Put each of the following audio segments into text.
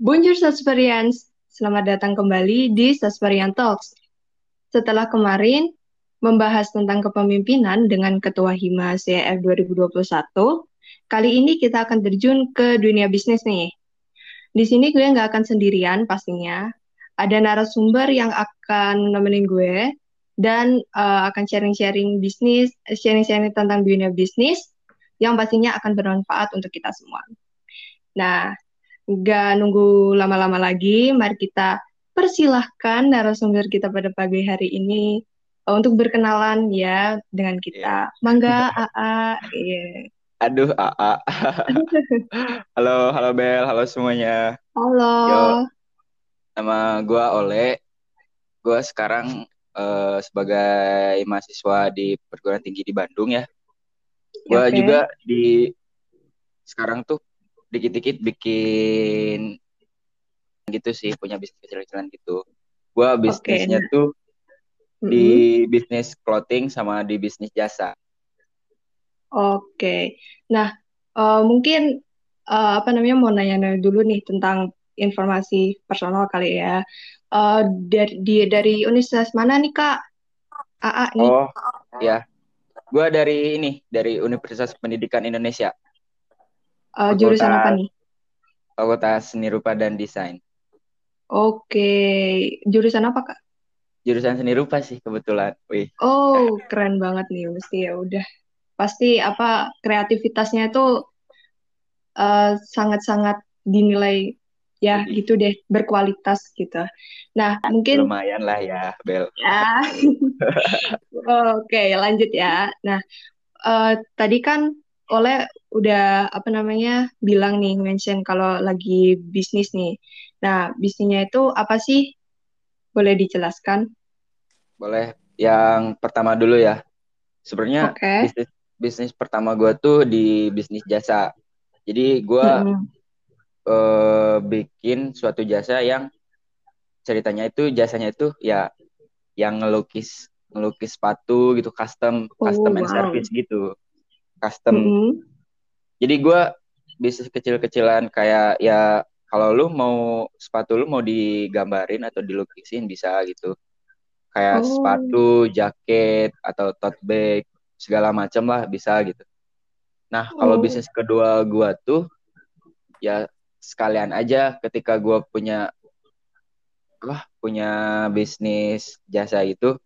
Bonjour Sasperians, selamat datang kembali di Sasperian Talks. Setelah kemarin membahas tentang kepemimpinan dengan Ketua Hima CEF 2021, kali ini kita akan terjun ke dunia bisnis nih. Di sini gue nggak akan sendirian pastinya, ada narasumber yang akan nemenin gue dan uh, akan sharing-sharing bisnis, sharing-sharing tentang dunia bisnis yang pastinya akan bermanfaat untuk kita semua. Nah, Gak nunggu lama-lama lagi, mari kita persilahkan narasumber kita pada pagi hari ini uh, untuk berkenalan ya dengan kita. Yeah. Mangga AA. Yeah. Aduh AA. halo, halo Bel, halo semuanya. Halo. Yo. Nama gue Ole. Gue sekarang uh, sebagai mahasiswa di perguruan tinggi di Bandung ya. Gue okay. juga di sekarang tuh dikit-dikit bikin gitu sih punya bisnis kecil-kecilan gitu. Gua bisnisnya okay. tuh mm-hmm. di bisnis clothing sama di bisnis jasa. Oke. Okay. nah uh, mungkin uh, apa namanya mau nanya dulu nih tentang informasi personal kali ya. Uh, dari di dari universitas mana nih kak? AA nih. Oh ya gua dari ini dari Universitas Pendidikan Indonesia Uh, jurusan apa nih? Fakultas Seni Rupa dan Desain. Oke, jurusan apa kak? Jurusan Seni Rupa sih kebetulan. Wih. Oh, keren banget nih, mesti ya udah. Pasti apa kreativitasnya itu uh, sangat-sangat dinilai ya Jadi. gitu deh berkualitas gitu. Nah mungkin lumayan lah ya Bel. Ya. Oke lanjut ya. Nah uh, tadi kan oleh udah apa namanya bilang nih mention kalau lagi bisnis nih. Nah, bisnisnya itu apa sih? Boleh dijelaskan? Boleh. Yang pertama dulu ya. Sebenarnya okay. bisnis bisnis pertama gue tuh di bisnis jasa. Jadi gue hmm. uh, bikin suatu jasa yang ceritanya itu jasanya itu ya yang ngelukis ngelukis sepatu gitu custom oh, custom and wow. service gitu custom. Mm -hmm. Jadi gue bisnis kecil-kecilan kayak ya kalau lu mau sepatu lu mau digambarin atau dilukisin bisa gitu. Kayak oh. sepatu, jaket atau tote bag segala macam lah bisa gitu. Nah, kalau oh. bisnis kedua gue tuh ya sekalian aja ketika gue punya lah punya bisnis jasa itu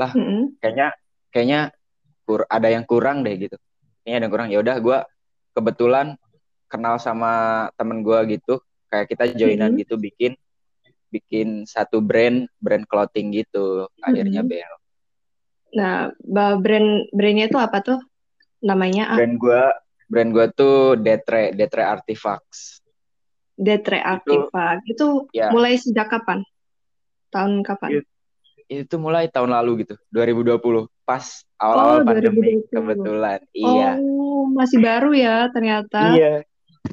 lah mm -hmm. kayaknya kayaknya kur ada yang kurang deh gitu ini ada kurang. Ya udah gue kebetulan kenal sama temen gue gitu. Kayak kita joinan hmm. gitu bikin bikin satu brand brand clothing gitu. Akhirnya hmm. bel. Nah brand brandnya tuh apa tuh? Namanya ah? brand gue brand gue tuh Detre Detre Artifacts Detre Artifact itu, itu ya. mulai sejak kapan? Tahun kapan? Itu, itu mulai tahun lalu gitu 2020 pas awal-awal oh, pandemi 2020. kebetulan. Iya. Oh, masih baru ya ternyata. Iya.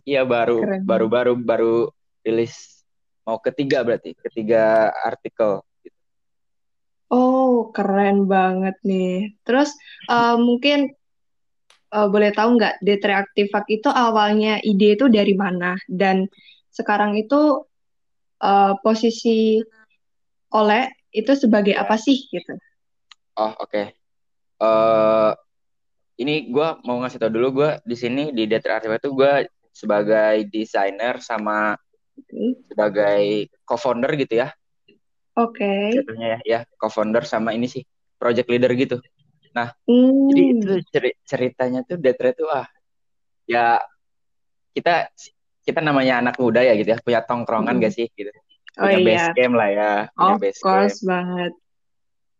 Iya baru baru baru baru rilis mau ketiga berarti, ketiga artikel Oh, keren banget nih. Terus uh, mungkin uh, boleh tahu nggak Detreaktivak itu awalnya ide itu dari mana dan sekarang itu uh, posisi oleh itu sebagai apa sih gitu? Oh oke. Okay uh, ini gue mau ngasih tau dulu gue di sini di Data Artifact itu gue sebagai desainer sama sebagai co-founder gitu ya. Oke. Okay. Jatuhnya ya, ya co-founder sama ini sih project leader gitu. Nah, hmm. jadi itu ceritanya tuh Detra tuh ah ya kita kita namanya anak muda ya gitu ya punya tongkrongan hmm. gak sih gitu. Oh, punya iya. base camp lah ya. Of base course camp. banget.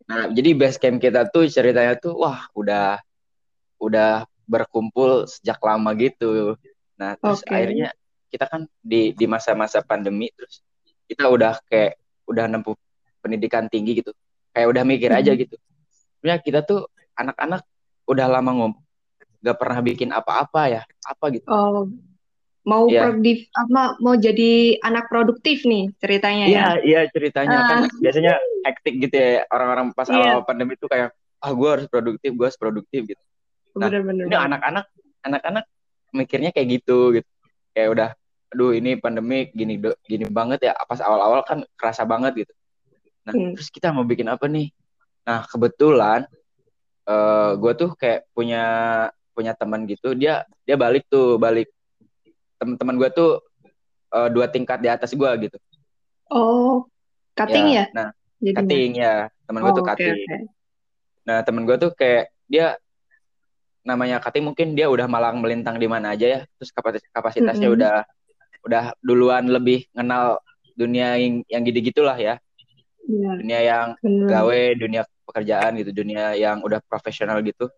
Nah, jadi base camp kita tuh ceritanya tuh wah udah udah berkumpul sejak lama gitu. Nah, terus okay. akhirnya kita kan di di masa-masa pandemi terus kita udah kayak udah nempuh pendidikan tinggi gitu. Kayak udah mikir aja hmm. gitu. Sebenarnya kita tuh anak-anak udah lama ngumpul gak pernah bikin apa-apa ya, apa gitu. Oh, mau yeah. produktif apa mau jadi anak produktif nih ceritanya ya? Iya, iya ceritanya uh. kan ah. biasanya hektik gitu ya orang-orang pas yeah. awal pandemi itu kayak ah gue harus produktif, gue harus produktif gitu. Nah, bener, bener, ini anak-anak anak-anak mikirnya kayak gitu gitu. Kayak udah aduh ini pandemik gini gini banget ya pas awal-awal kan kerasa banget gitu nah hmm. terus kita mau bikin apa nih nah kebetulan uh, eh, gue tuh kayak punya punya teman gitu dia dia balik tuh balik teman-teman gue tuh uh, dua tingkat di atas gue gitu oh cutting ya, ya? nah Jadi cutting ya teman gue oh, tuh cutting okay. nah teman gue tuh kayak dia namanya cutting mungkin dia udah malang melintang di mana aja ya terus kapasitasnya mm -hmm. udah udah duluan lebih kenal dunia yang yang gitu gitulah ya yeah. dunia yang Bener. gawe dunia pekerjaan gitu dunia yang udah profesional gitu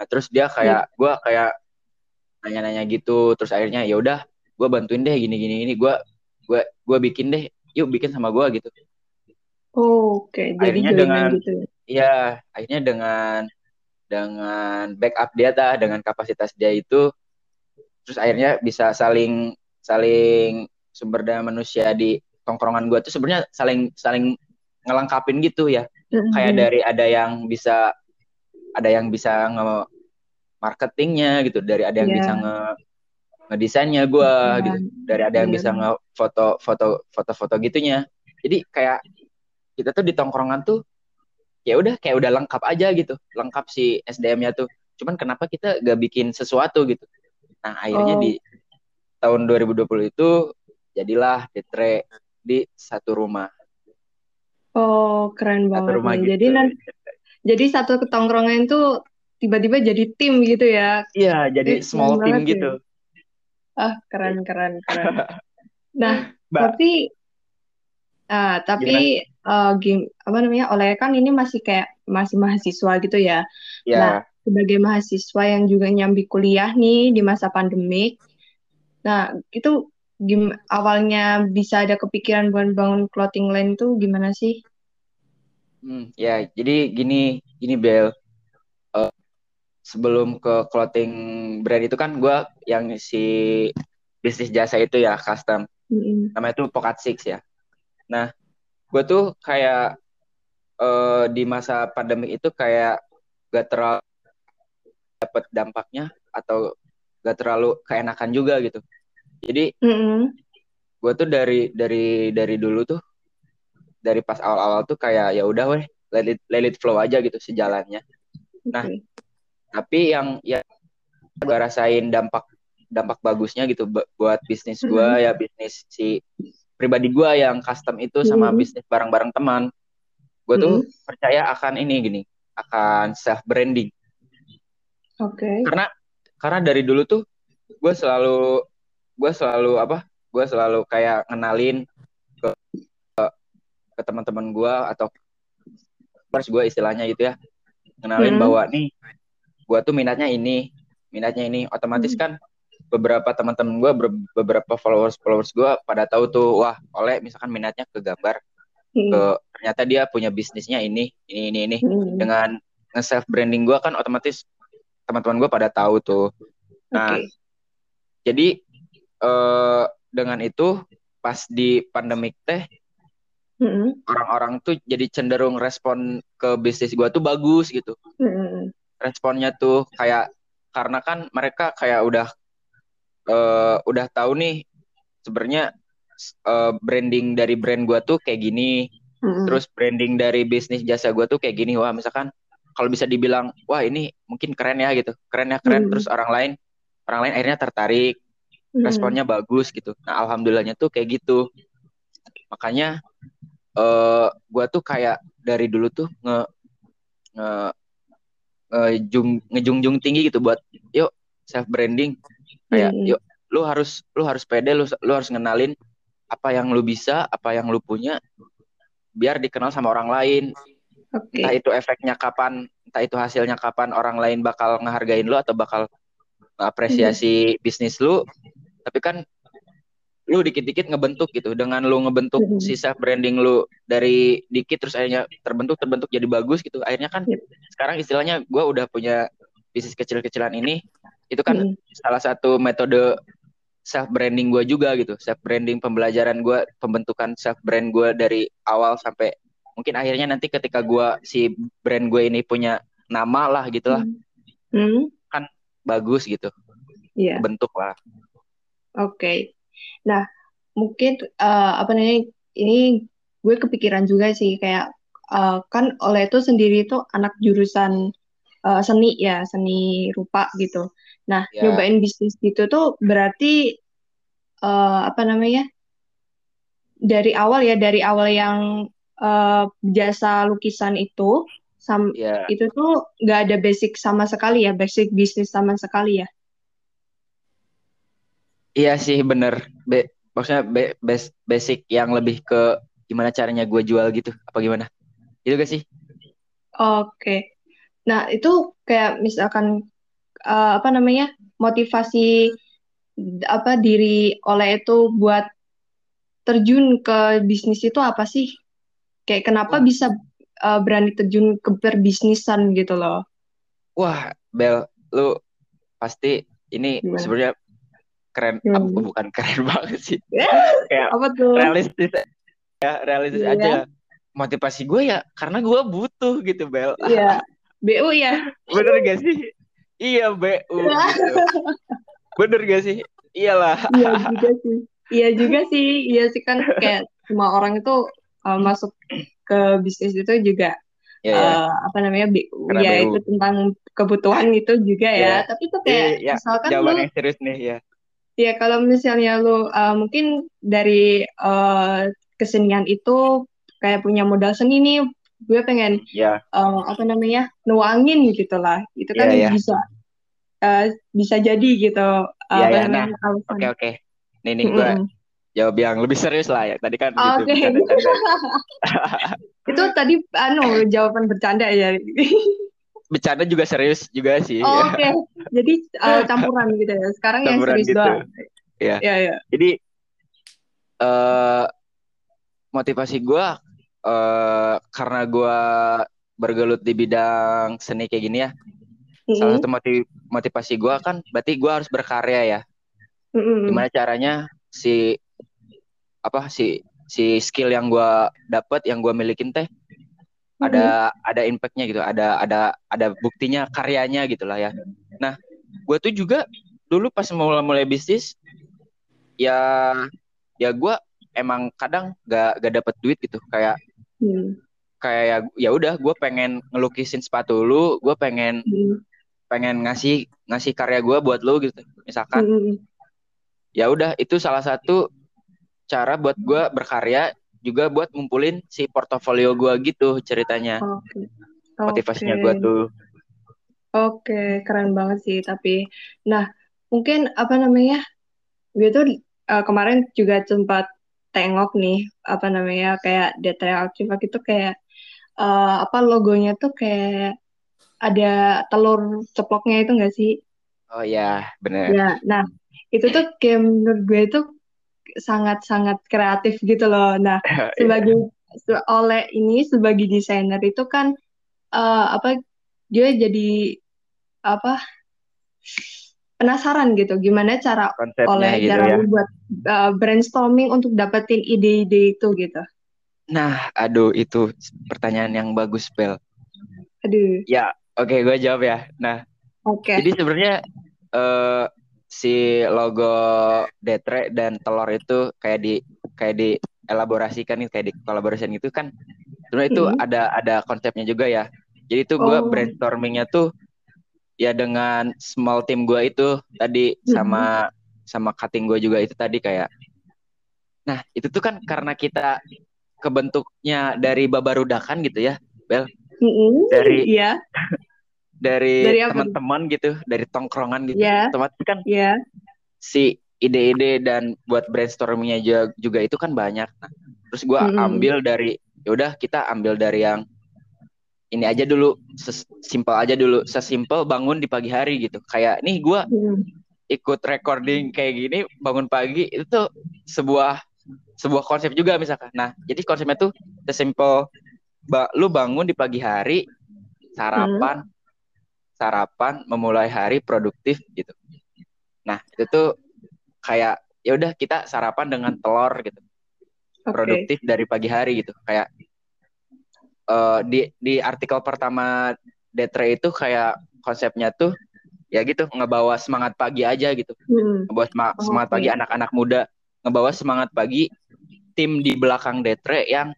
nah terus dia kayak yeah. gue kayak nanya-nanya gitu terus akhirnya ya udah gue bantuin deh gini gini ini gue gue gue bikin deh yuk bikin sama gue gitu oh, oke okay. jadi akhirnya dengan gitu ya akhirnya dengan dengan backup dia dah dengan kapasitas dia itu terus akhirnya bisa saling saling sumber daya manusia di tongkrongan gue tuh sebenarnya saling saling ngelengkapin gitu ya mm-hmm. kayak dari ada yang bisa ada yang bisa nge marketingnya gitu dari ada yang yeah. bisa nge ngedesainnya gue yeah. gitu dari ada yang yeah. bisa nge foto foto foto foto gitunya jadi kayak kita tuh di tongkrongan tuh ya udah kayak udah lengkap aja gitu lengkap si SDM-nya tuh cuman kenapa kita gak bikin sesuatu gitu nah akhirnya oh. di tahun 2020 itu jadilah Detre di satu rumah oh keren banget rumah gitu. jadi nanti jadi satu ketongkrongan itu tiba-tiba jadi tim gitu ya iya jadi small team gitu ya. ah keren keren keren nah Mbak. tapi ah tapi uh, game apa namanya oleh kan ini masih kayak masih mahasiswa gitu ya yeah. nah sebagai mahasiswa yang juga nyambi kuliah nih di masa pandemik nah itu gim awalnya bisa ada kepikiran buat bangun clothing line tuh gimana sih Hmm, ya, jadi gini, gini Bel. Sebelum ke clothing brand itu kan gue yang si bisnis jasa itu ya custom. Mm-hmm. Namanya itu Pocket Six ya. Nah, gue tuh kayak uh, di masa pandemi itu kayak gak terlalu dapat dampaknya atau gak terlalu keenakan juga gitu. Jadi mm-hmm. gue tuh dari dari dari dulu tuh dari pas awal-awal tuh kayak ya udah weh let it, let it flow aja gitu sejalannya. Nah, okay. Tapi yang ya gue rasain dampak dampak bagusnya gitu buat bisnis gue mm -hmm. ya bisnis si pribadi gue yang custom itu sama mm -hmm. bisnis barang-barang teman. Gue tuh mm -hmm. percaya akan ini gini, akan self branding. Oke. Okay. Karena karena dari dulu tuh gue selalu gue selalu apa? Gue selalu kayak ngenalin ke teman-teman gue atau pers gue istilahnya gitu ya kenalin hmm. bahwa nih gue tuh minatnya ini minatnya ini otomatis hmm. kan beberapa teman-teman gue beberapa followers followers gue pada tahu tuh wah oleh misalkan minatnya ke gambar hmm. ke ternyata dia punya bisnisnya ini ini ini ini hmm. dengan nge self branding gue kan otomatis teman-teman gue pada tahu tuh nah okay. jadi uh, dengan itu pas di pandemik teh mm-hmm. orang-orang tuh jadi cenderung respon ke bisnis gue tuh bagus gitu mm-hmm. Responnya tuh kayak karena kan mereka kayak udah uh, udah tahu nih sebenarnya uh, branding dari brand gue tuh kayak gini mm-hmm. terus branding dari bisnis jasa gue tuh kayak gini wah misalkan kalau bisa dibilang wah ini mungkin keren ya gitu keren ya keren mm-hmm. terus orang lain orang lain akhirnya tertarik responnya mm-hmm. bagus gitu nah alhamdulillahnya tuh kayak gitu makanya uh, eh, gue tuh kayak dari dulu tuh nge nge ngejung ngejungjung tinggi gitu buat yuk self branding kayak hmm. yuk lu harus lu harus pede lu lu harus ngenalin apa yang lu bisa apa yang lu punya biar dikenal sama orang lain okay. entah itu efeknya kapan entah itu hasilnya kapan orang lain bakal ngehargain lu atau bakal apresiasi hmm. bisnis lu tapi kan lu dikit-dikit ngebentuk gitu dengan lu ngebentuk mm-hmm. si self branding lu dari dikit terus akhirnya terbentuk terbentuk jadi bagus gitu akhirnya kan mm-hmm. sekarang istilahnya gue udah punya bisnis kecil-kecilan ini itu kan mm-hmm. salah satu metode self branding gue juga gitu self branding pembelajaran gue pembentukan self brand gue dari awal sampai mungkin akhirnya nanti ketika gue si brand gue ini punya nama lah gitulah mm-hmm. kan bagus gitu yeah. bentuk lah oke okay Nah, mungkin uh, apa namanya ini gue kepikiran juga sih kayak uh, kan oleh itu sendiri itu anak jurusan uh, seni ya seni rupa gitu. Nah yeah. nyobain bisnis gitu tuh berarti uh, apa namanya dari awal ya dari awal yang uh, jasa lukisan itu sam yeah. itu tuh nggak ada basic sama sekali ya basic bisnis sama sekali ya. Iya sih bener. Be maksudnya be basic yang lebih ke gimana caranya gue jual gitu apa gimana? Itu gak sih? Oke. Nah itu kayak misalkan uh, apa namanya motivasi apa diri oleh itu buat terjun ke bisnis itu apa sih? Kayak kenapa bisa uh, berani terjun ke perbisnisan gitu loh? Wah Bel lu pasti ini sebenarnya keren apa, bukan keren banget sih. Kayak apa tuh? realistis ya realistis yeah. aja. Motivasi gue ya karena gue butuh gitu Bel. Iya. BU ya? Bener gak sih? Iya BU gitu. bener gak sih? Iyalah. Iya juga sih. Iya juga sih. Iya sih kan kayak semua orang itu uh, masuk ke bisnis itu juga yeah, yeah. Uh, apa namanya BU Karena ya BU. itu tentang kebutuhan itu juga ya. Yeah. tapi tuh kayak yeah, misalkan jawaban lu, yang serius nih ya Ya kalau misalnya lu uh, mungkin dari uh, kesenian itu kayak punya modal seni nih gue pengen yeah. Ya. uh, apa namanya nuangin gitu lah itu kan yeah, yeah. bisa uh, bisa jadi gitu uh, yeah, yeah, nah. oke oke okay, nih nih gue mm -hmm. jawab yang lebih serius lah ya tadi kan oh, gitu okay. itu tadi anu jawaban bercanda ya bercanda juga serius juga sih. Oh, Oke, okay. jadi uh, campuran gitu ya. Sekarang campuran yang serius gitu. doang. Iya. Ya, ya. Jadi uh, motivasi gue uh, karena gue bergelut di bidang seni kayak gini ya mm-hmm. salah satu motiv motivasi gue kan berarti gue harus berkarya ya mm-hmm. gimana caranya si apa si si skill yang gue dapat yang gue milikin teh ada ada impactnya gitu ada ada ada buktinya karyanya gitulah ya nah gue tuh juga dulu pas mulai mulai bisnis ya ya gue emang kadang gak gak dapet duit gitu kayak hmm. kayak ya ya udah gue pengen ngelukisin sepatu lu gue pengen hmm. pengen ngasih ngasih karya gue buat lu gitu misalkan hmm. ya udah itu salah satu cara buat gue berkarya juga buat ngumpulin si portofolio gue gitu ceritanya okay. motivasinya okay. gue tuh oke okay, keren banget sih tapi nah mungkin apa namanya gue tuh uh, kemarin juga sempat tengok nih apa namanya kayak detail artefak itu kayak uh, apa logonya tuh kayak ada telur ceploknya itu enggak sih? Oh ya, benar. Ya, nah itu tuh kayak menurut gue itu sangat-sangat kreatif gitu loh. Nah iya. sebagai oleh ini sebagai desainer itu kan uh, apa dia jadi apa penasaran gitu gimana cara Konsepnya oleh gitu cara ya. buat uh, brainstorming untuk dapetin ide-ide itu gitu. Nah, aduh itu pertanyaan yang bagus, Bel. Aduh. Ya, oke okay, gue jawab ya. Nah, oke. Okay. Jadi sebenarnya uh, si logo Detre dan telur itu kayak di kayak di elaborasikan kayak di kolaborasikan itu kan sebenarnya itu hmm. ada ada konsepnya juga ya. Jadi itu gue oh. brainstormingnya tuh ya dengan small team gue itu tadi sama mm-hmm. sama cutting gue juga itu tadi kayak nah itu tuh kan karena kita kebentuknya dari babarudakan gitu ya Bel mm-hmm. dari yeah. dari, dari teman-teman gitu dari tongkrongan gitu yeah. otomatis kan yeah. si ide-ide dan buat brainstormingnya juga, juga itu kan banyak nah, terus gue mm-hmm. ambil dari yaudah kita ambil dari yang ini aja dulu simpel aja dulu sesimpel bangun di pagi hari gitu kayak nih gue hmm. ikut recording kayak gini bangun pagi itu tuh sebuah sebuah konsep juga misalkan nah jadi konsepnya tuh sesimpel ba lu bangun di pagi hari sarapan hmm. Sarapan memulai hari produktif gitu nah itu tuh kayak ya udah kita sarapan dengan telur gitu okay. produktif dari pagi hari gitu kayak uh, di di artikel pertama Detre itu kayak konsepnya tuh ya gitu ngebawa semangat pagi aja gitu hmm. ngebawa semangat, okay. pagi anak-anak muda ngebawa semangat pagi tim di belakang Detre yang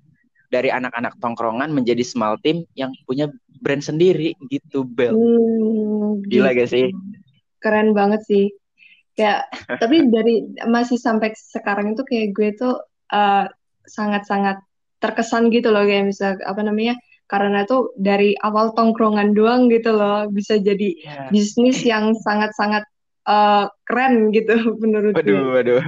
dari anak-anak tongkrongan menjadi small team yang punya brand sendiri gitu Bel. Hmm, Gila gitu. gak sih? Keren banget sih. Kayak tapi dari masih sampai sekarang itu kayak gue tuh uh, sangat-sangat terkesan gitu loh kayak misal apa namanya karena tuh dari awal tongkrongan doang gitu loh bisa jadi yeah. bisnis yang sangat-sangat uh, keren gitu menurut waduh, gue. Waduh,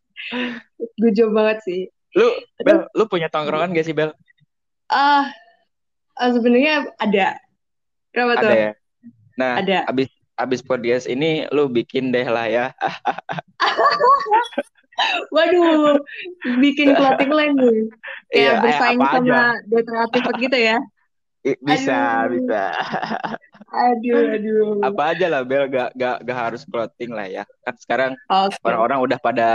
gue coba banget sih. Lu, Bel, lu punya tongkrongan gak sih, Bel? Ah, uh, sebenarnya ada. Kenapa ada tuh? Ya? Nah, ada. abis abis podcast ini lu bikin deh lah ya. Waduh, bikin clothing line nih. Kayak iya, eh, bersaing sama dekoratif gitu ya. Bisa, aduh. bisa. aduh, aduh. Apa aja lah Bel, gak, gak, gak harus clothing lah ya. Kan sekarang orang orang-orang udah pada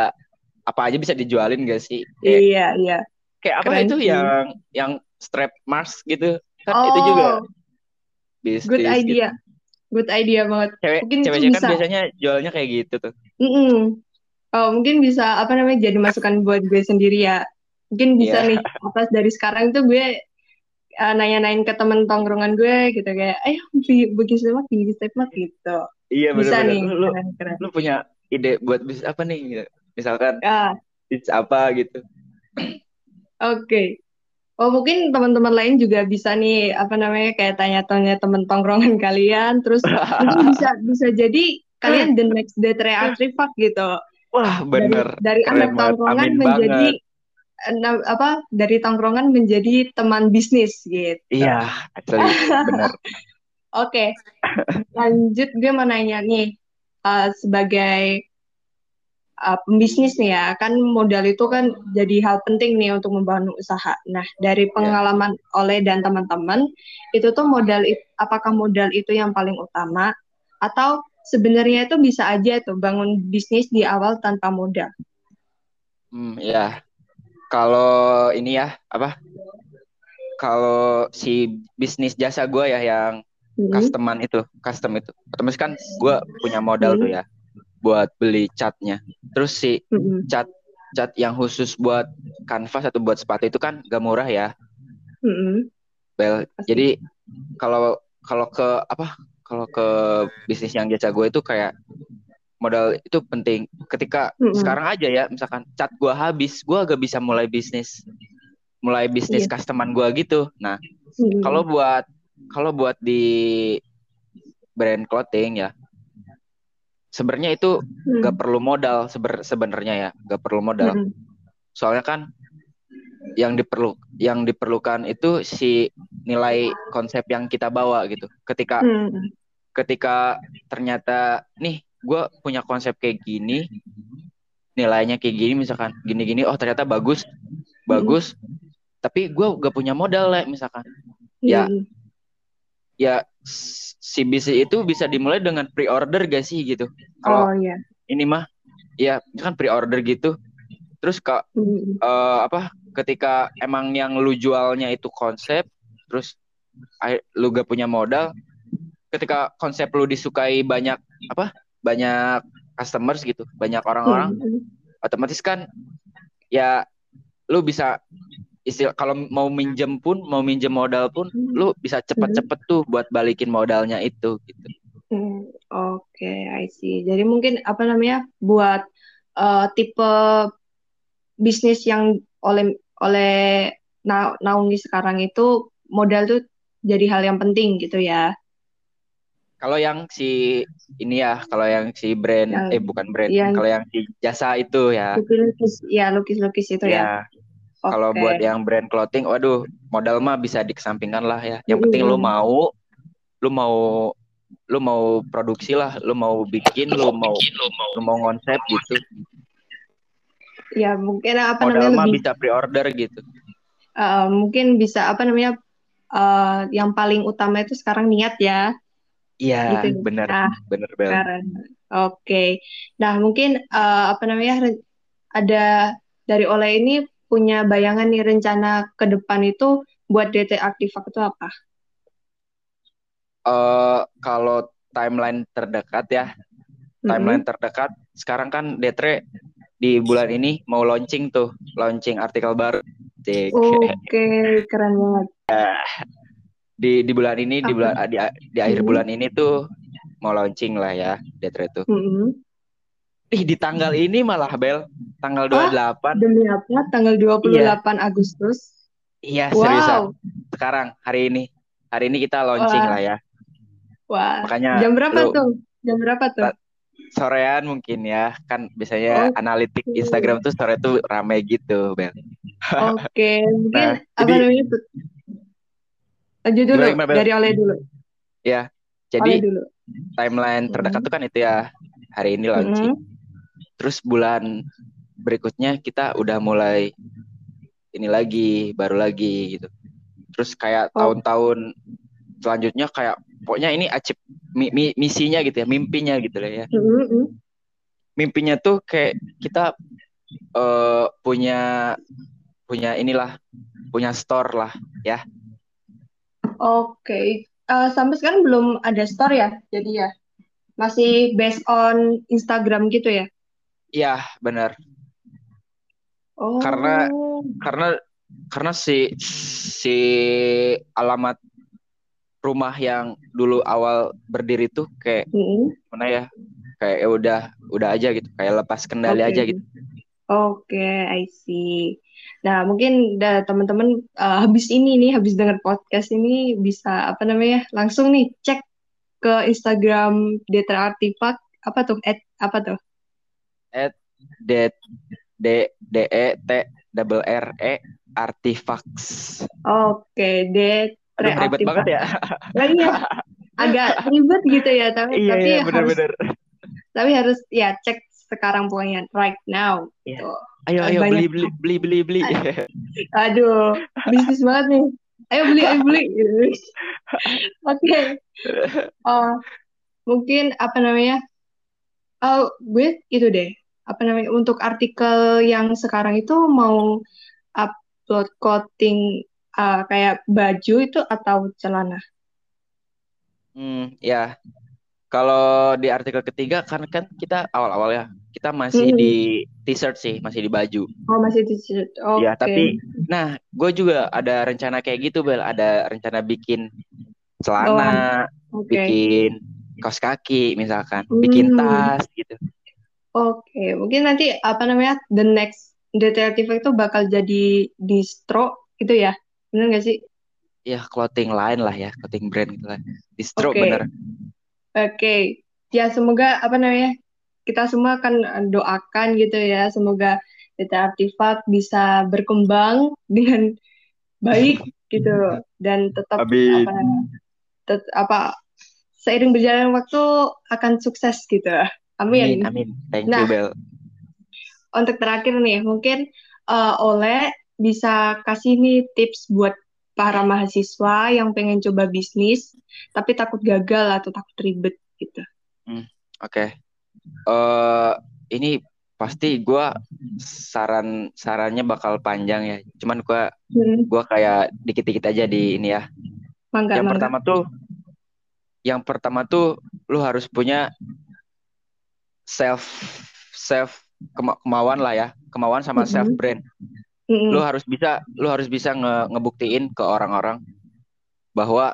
apa aja bisa dijualin gak sih? Kayak, iya, iya. Kayak apa Keren itu sih. yang yang strap mask gitu? Kan oh, itu juga bisnis. Good idea. Gitu. Good idea banget. Cewek, Mungkin cewek kan biasanya jualnya kayak gitu tuh. Mm -mm. Oh, mungkin bisa apa namanya jadi masukan buat gue sendiri ya. Mungkin bisa yeah. nih apa dari sekarang tuh gue uh, nanya-nanyain ke temen tongkrongan gue gitu kayak, ayo bikin semak, bikin semak gitu. Iya bisa nih. Lu, keren, keren. lu punya ide buat bisnis apa nih? Gitu. Misalkan ah. bisnis apa gitu. Oke. Okay. Oh mungkin teman-teman lain juga bisa nih apa namanya kayak tanya-tanya temen tongkrongan kalian, terus mungkin bisa bisa jadi kalian the next day reaktifak gitu. Wah, bener. Dari, dari anak tongkrongan menjadi banget. apa? Dari tongkrongan menjadi teman bisnis gitu. Iya, actually bener. Oke. Okay. Lanjut gue mau nanya nih uh, sebagai uh, pembisnis nih ya, kan modal itu kan jadi hal penting nih untuk membangun usaha. Nah, dari iya. pengalaman yeah. oleh dan teman-teman, itu tuh modal apakah modal itu yang paling utama atau sebenarnya itu bisa aja tuh bangun bisnis di awal tanpa modal. Hmm, ya. Kalau ini ya apa? Kalau si bisnis jasa gue ya yang hmm. customan itu, custom itu, otomatis kan gue punya modal hmm. tuh ya buat beli catnya. Terus si hmm. cat cat yang khusus buat kanvas atau buat sepatu itu kan gak murah ya. Hmm. Bel, jadi kalau kalau ke apa kalau ke bisnis yang jasa gue itu kayak modal itu penting. Ketika mm-hmm. sekarang aja ya, misalkan cat gue habis, gue agak bisa mulai bisnis, mulai bisnis yeah. customer gue gitu. Nah, mm-hmm. kalau buat kalau buat di brand clothing ya, sebenarnya itu mm-hmm. gak perlu modal seber, sebenarnya ya, gak perlu modal. Mm-hmm. Soalnya kan yang diperlu yang diperlukan itu si nilai konsep yang kita bawa gitu. Ketika hmm. ketika ternyata nih gue punya konsep kayak gini, nilainya kayak gini misalkan gini-gini, oh ternyata bagus, bagus, hmm. tapi gue gak punya modal lah misalkan. Ya, hmm. Ya, ya si bisnis itu bisa dimulai dengan pre-order gak sih gitu? Kalau oh, yeah. ini mah, ya kan pre-order gitu. Terus kak hmm. uh, apa ketika emang yang lu jualnya itu konsep terus lu gak punya modal ketika konsep lu disukai banyak apa banyak customers gitu banyak orang-orang hmm. otomatis kan ya lu bisa istilah kalau mau minjem pun mau minjem modal pun lu bisa cepet-cepet tuh buat balikin modalnya itu gitu. Hmm, Oke, okay, I see. Jadi mungkin apa namanya buat uh, tipe bisnis yang oleh oleh na Naungi sekarang itu modal tuh jadi hal yang penting gitu ya. Kalau yang si ini ya, kalau yang si brand yang, eh bukan brand, yang, kalau yang si jasa itu ya. Lukis, ya lukis-lukis itu ya. ya. Okay. Kalau buat yang brand clothing, waduh, modal mah bisa dikesampingkan lah ya. Yang penting lu mau, lu mau, lu mau produksi lah, lu mau bikin, lu mau, lu mau konsep gitu ya mungkin apa Modal namanya lebih bisa pre-order gitu uh, mungkin bisa apa namanya uh, yang paling utama itu sekarang niat ya iya gitu. benar nah, benar Bel oke okay. nah mungkin uh, apa namanya ada dari oleh ini punya bayangan nih rencana ke depan itu buat DT Aktifak itu apa? Uh, kalau timeline terdekat ya, timeline mm -hmm. terdekat sekarang kan Detre di bulan ini mau launching tuh, launching artikel baru. Oke, okay, keren banget. di di bulan ini di bulan di, di akhir hmm. bulan ini tuh mau launching lah ya Detre tuh. Hmm. Ih di tanggal ini malah Bel, tanggal 28. Ah, demi apa? Tanggal 28 iya. Agustus. Iya, wow. seriusan. Sekarang hari ini. Hari ini kita launching Wah. lah ya. Wah. Makanya jam berapa lu, tuh? Jam berapa tuh? Sorean mungkin ya. Kan biasanya oh. analitik Instagram tuh sore tuh rame gitu, Bel. Oke, okay. mungkin nah, apa jadi, namanya tuh? Lanjut dulu gimana, dari oleh dulu. Ya. Jadi dulu. timeline terdekat hmm. tuh kan itu ya. Hari ini launching. Hmm. Terus bulan berikutnya kita udah mulai ini lagi, baru lagi gitu. Terus kayak oh. tahun-tahun selanjutnya kayak pokoknya ini acip mi, mi, misinya gitu ya mimpinya gitu lah ya mm-hmm. mimpinya tuh kayak kita uh, punya punya inilah punya store lah ya oke okay. uh, eh, sampai sekarang belum ada store ya jadi ya masih based on Instagram gitu ya iya benar oh. karena karena karena si si alamat rumah yang dulu awal berdiri tuh kayak mm. mana ya kayak ya udah udah aja gitu kayak lepas kendali okay. aja gitu oke okay, I see nah mungkin teman-teman uh, habis ini nih habis dengar podcast ini bisa apa namanya langsung nih cek ke Instagram Detra Artifact apa tuh at apa tuh at d d d e t double r e artifacts oke okay, Aduh, ribet banget ya. Nah, iya. Agak ribet gitu ya, tapi iya, tapi iya, bener, harus bener. tapi harus ya cek sekarang pokoknya right now. Iya. Gitu. Ayo ayo Banyak. beli beli beli beli beli. Aduh, bisnis banget nih. Ayo beli ayo beli. Oke. Okay. Uh, mungkin apa namanya? Oh, gue itu deh. Apa namanya? Untuk artikel yang sekarang itu mau upload coding uh, kayak baju itu atau celana? Hmm, ya. Kalau di artikel ketiga kan kan kita awal-awal ya kita masih hmm. di t-shirt sih, masih di baju. Oh, masih t-shirt. Oh, ya, okay. tapi nah, gue juga ada rencana kayak gitu, Bel. Ada rencana bikin celana, oh, okay. bikin kaos kaki misalkan, hmm. bikin tas gitu. Oke, okay. mungkin nanti apa namanya the next detective itu bakal jadi distro gitu ya? Bener gak sih? Ya, clothing line lah ya, clothing brand gitu lah. Distro okay. bener. Oke. Okay. Ya, semoga apa namanya? Kita semua akan doakan gitu ya, semoga artifak bisa berkembang dengan baik gitu dan tetap Amin. apa tet, apa seiring berjalan waktu akan sukses gitu. Amin. Amin. amin. Thank nah, you, Bel. Untuk terakhir nih, mungkin uh, oleh bisa kasih nih tips buat para mahasiswa yang pengen coba bisnis tapi takut gagal atau takut ribet gitu. Hmm, Oke, okay. uh, eh, ini pasti gue saran sarannya bakal panjang ya. Cuman gue hmm. gua kayak dikit-dikit aja di ini ya. Mangga, yang mangga. pertama tuh, yang pertama tuh lu harus punya self self kemauan lah ya, kemauan sama -hmm. self brand mm Lu harus bisa lu harus bisa nge ngebuktiin ke orang-orang bahwa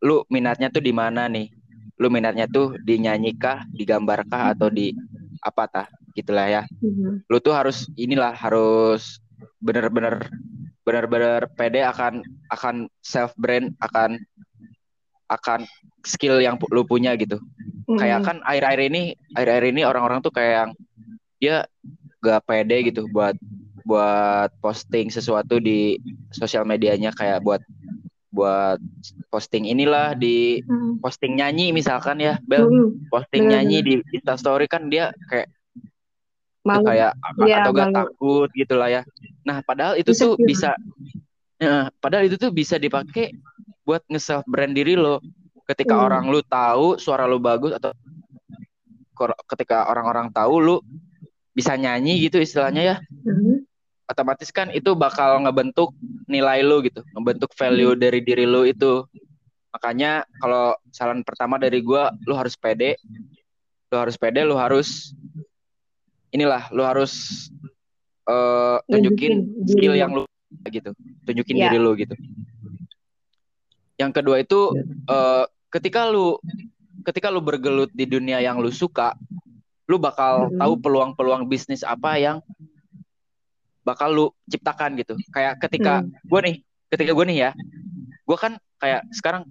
lu minatnya tuh di mana nih. Lu minatnya tuh dinyanyikah, digambarkah atau di apa tah gitulah ya. Mm-hmm. Lu tuh harus inilah harus bener-bener bener-bener pede akan akan self brand akan akan skill yang lu punya gitu. Mm-hmm. Kayak kan air-air ini air-air ini orang-orang tuh kayak yang dia gak pede gitu buat buat posting sesuatu di sosial medianya kayak buat buat posting inilah di hmm. posting nyanyi misalkan ya Bel hmm. posting nyanyi di Insta Story kan dia kayak Malu. kayak ya, atau gak takut gitulah ya nah padahal itu bisa tuh gimana? bisa ya, padahal itu tuh bisa dipakai buat nge self brand diri lo ketika hmm. orang lu tahu suara lu bagus atau ketika orang-orang tahu lu bisa nyanyi gitu istilahnya ya hmm otomatis kan itu bakal ngebentuk nilai lu gitu, ngebentuk value hmm. dari diri lu itu. Makanya kalau saran pertama dari gua, lu harus pede, lu harus pede, lu harus inilah lu harus uh, tunjukin skill yang lu gitu tunjukin yeah. diri lu gitu yang kedua itu uh, ketika lu ketika lu bergelut di dunia yang lu suka lu bakal mm-hmm. tahu peluang-peluang bisnis apa yang bakal lu ciptakan gitu kayak ketika mm. gue nih ketika gue nih ya gue kan kayak sekarang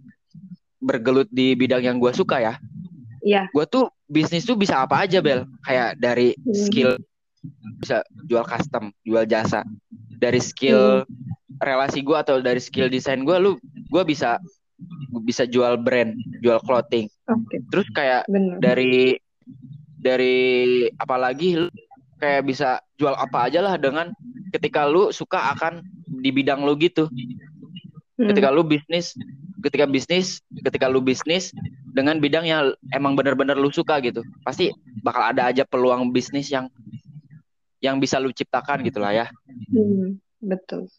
bergelut di bidang yang gue suka ya Iya. Gue tuh bisnis tuh bisa apa aja bel, kayak dari hmm. skill bisa jual custom, jual jasa, dari skill hmm. relasi gue atau dari skill desain gue, lu gue bisa bisa jual brand, jual clothing. Okay. Terus kayak Bener. dari dari apalagi lu kayak bisa jual apa aja lah dengan ketika lu suka akan di bidang lu gitu. Hmm. Ketika lu bisnis, ketika bisnis, ketika lu bisnis dengan bidang yang emang bener-bener lu suka gitu pasti bakal ada aja peluang bisnis yang yang bisa lu ciptakan gitu lah ya hmm, betul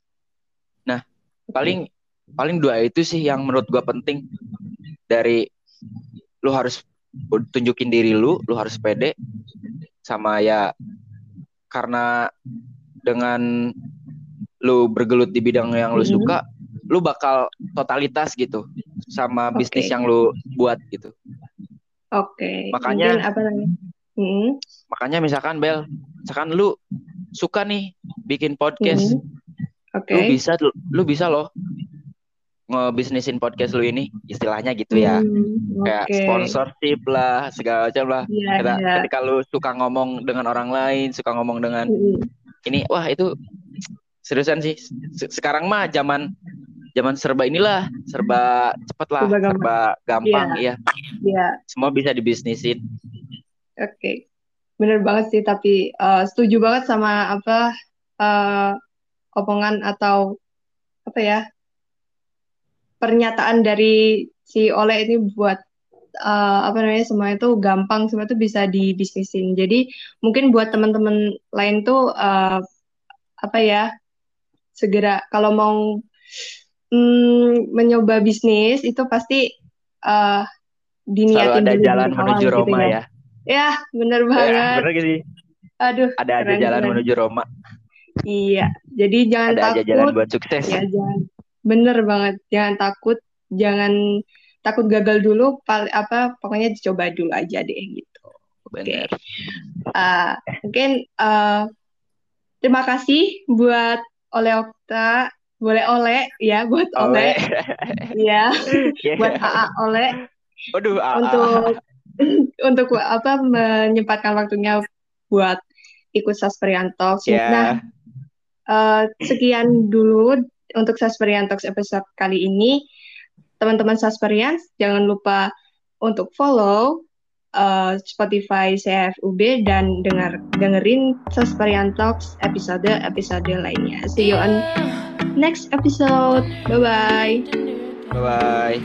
nah paling paling dua itu sih yang menurut gua penting dari lu harus tunjukin diri lu lu harus pede sama ya karena dengan lu bergelut di bidang yang lu hmm. suka lu bakal totalitas gitu sama okay. bisnis yang lu buat gitu. Oke. Okay. Makanya Mungkin apa namanya? Hmm. Makanya misalkan Bel, misalkan lu suka nih bikin podcast. Hmm. Oke. Okay. Lu bisa lu bisa loh ngebisnisin podcast lu ini istilahnya gitu ya hmm, kayak sponsorship lah segala macam lah yeah, ketika, yeah. ketika lu suka ngomong dengan orang lain suka ngomong dengan hmm. ini wah itu seriusan sih sekarang mah zaman zaman serba inilah serba cepat lah serba gampang, serba gampang yeah. ya yeah. semua bisa dibisnisin oke okay. bener banget sih tapi uh, setuju banget sama apa uh, omongan atau apa ya pernyataan dari si Oleh ini buat uh, apa namanya semua itu gampang semua itu bisa dibisnisin jadi mungkin buat teman-teman lain tuh uh, apa ya segera kalau mau hmm, mencoba bisnis itu pasti uh, diniatin Selalu ada jalan menuju gitu Roma ya. ya. Ya, bener ya, banget. Ya, bener. Aduh, ada aja jalan keren. menuju Roma. Iya, jadi jangan ada takut. Ada aja jalan buat sukses. Ya, jangan. Bener banget, jangan takut, jangan takut gagal dulu. Pal apa, pokoknya dicoba dulu aja deh gitu. Bener. Okay. Uh, mungkin uh, terima kasih buat Oleh Okta boleh oleh ya buat oleh, ya yeah. buat AA oleh Aduh, AA. untuk untuk apa menyempatkan waktunya buat ikut Sasperian Talks. Yeah. Nah, uh, sekian dulu untuk Sasperian Talks episode kali ini. Teman-teman Sasperian, jangan lupa untuk follow uh, Spotify CFUB dan dengar dengerin Sasperian Talks episode episode lainnya. See you on next episode. Bye bye. Bye bye.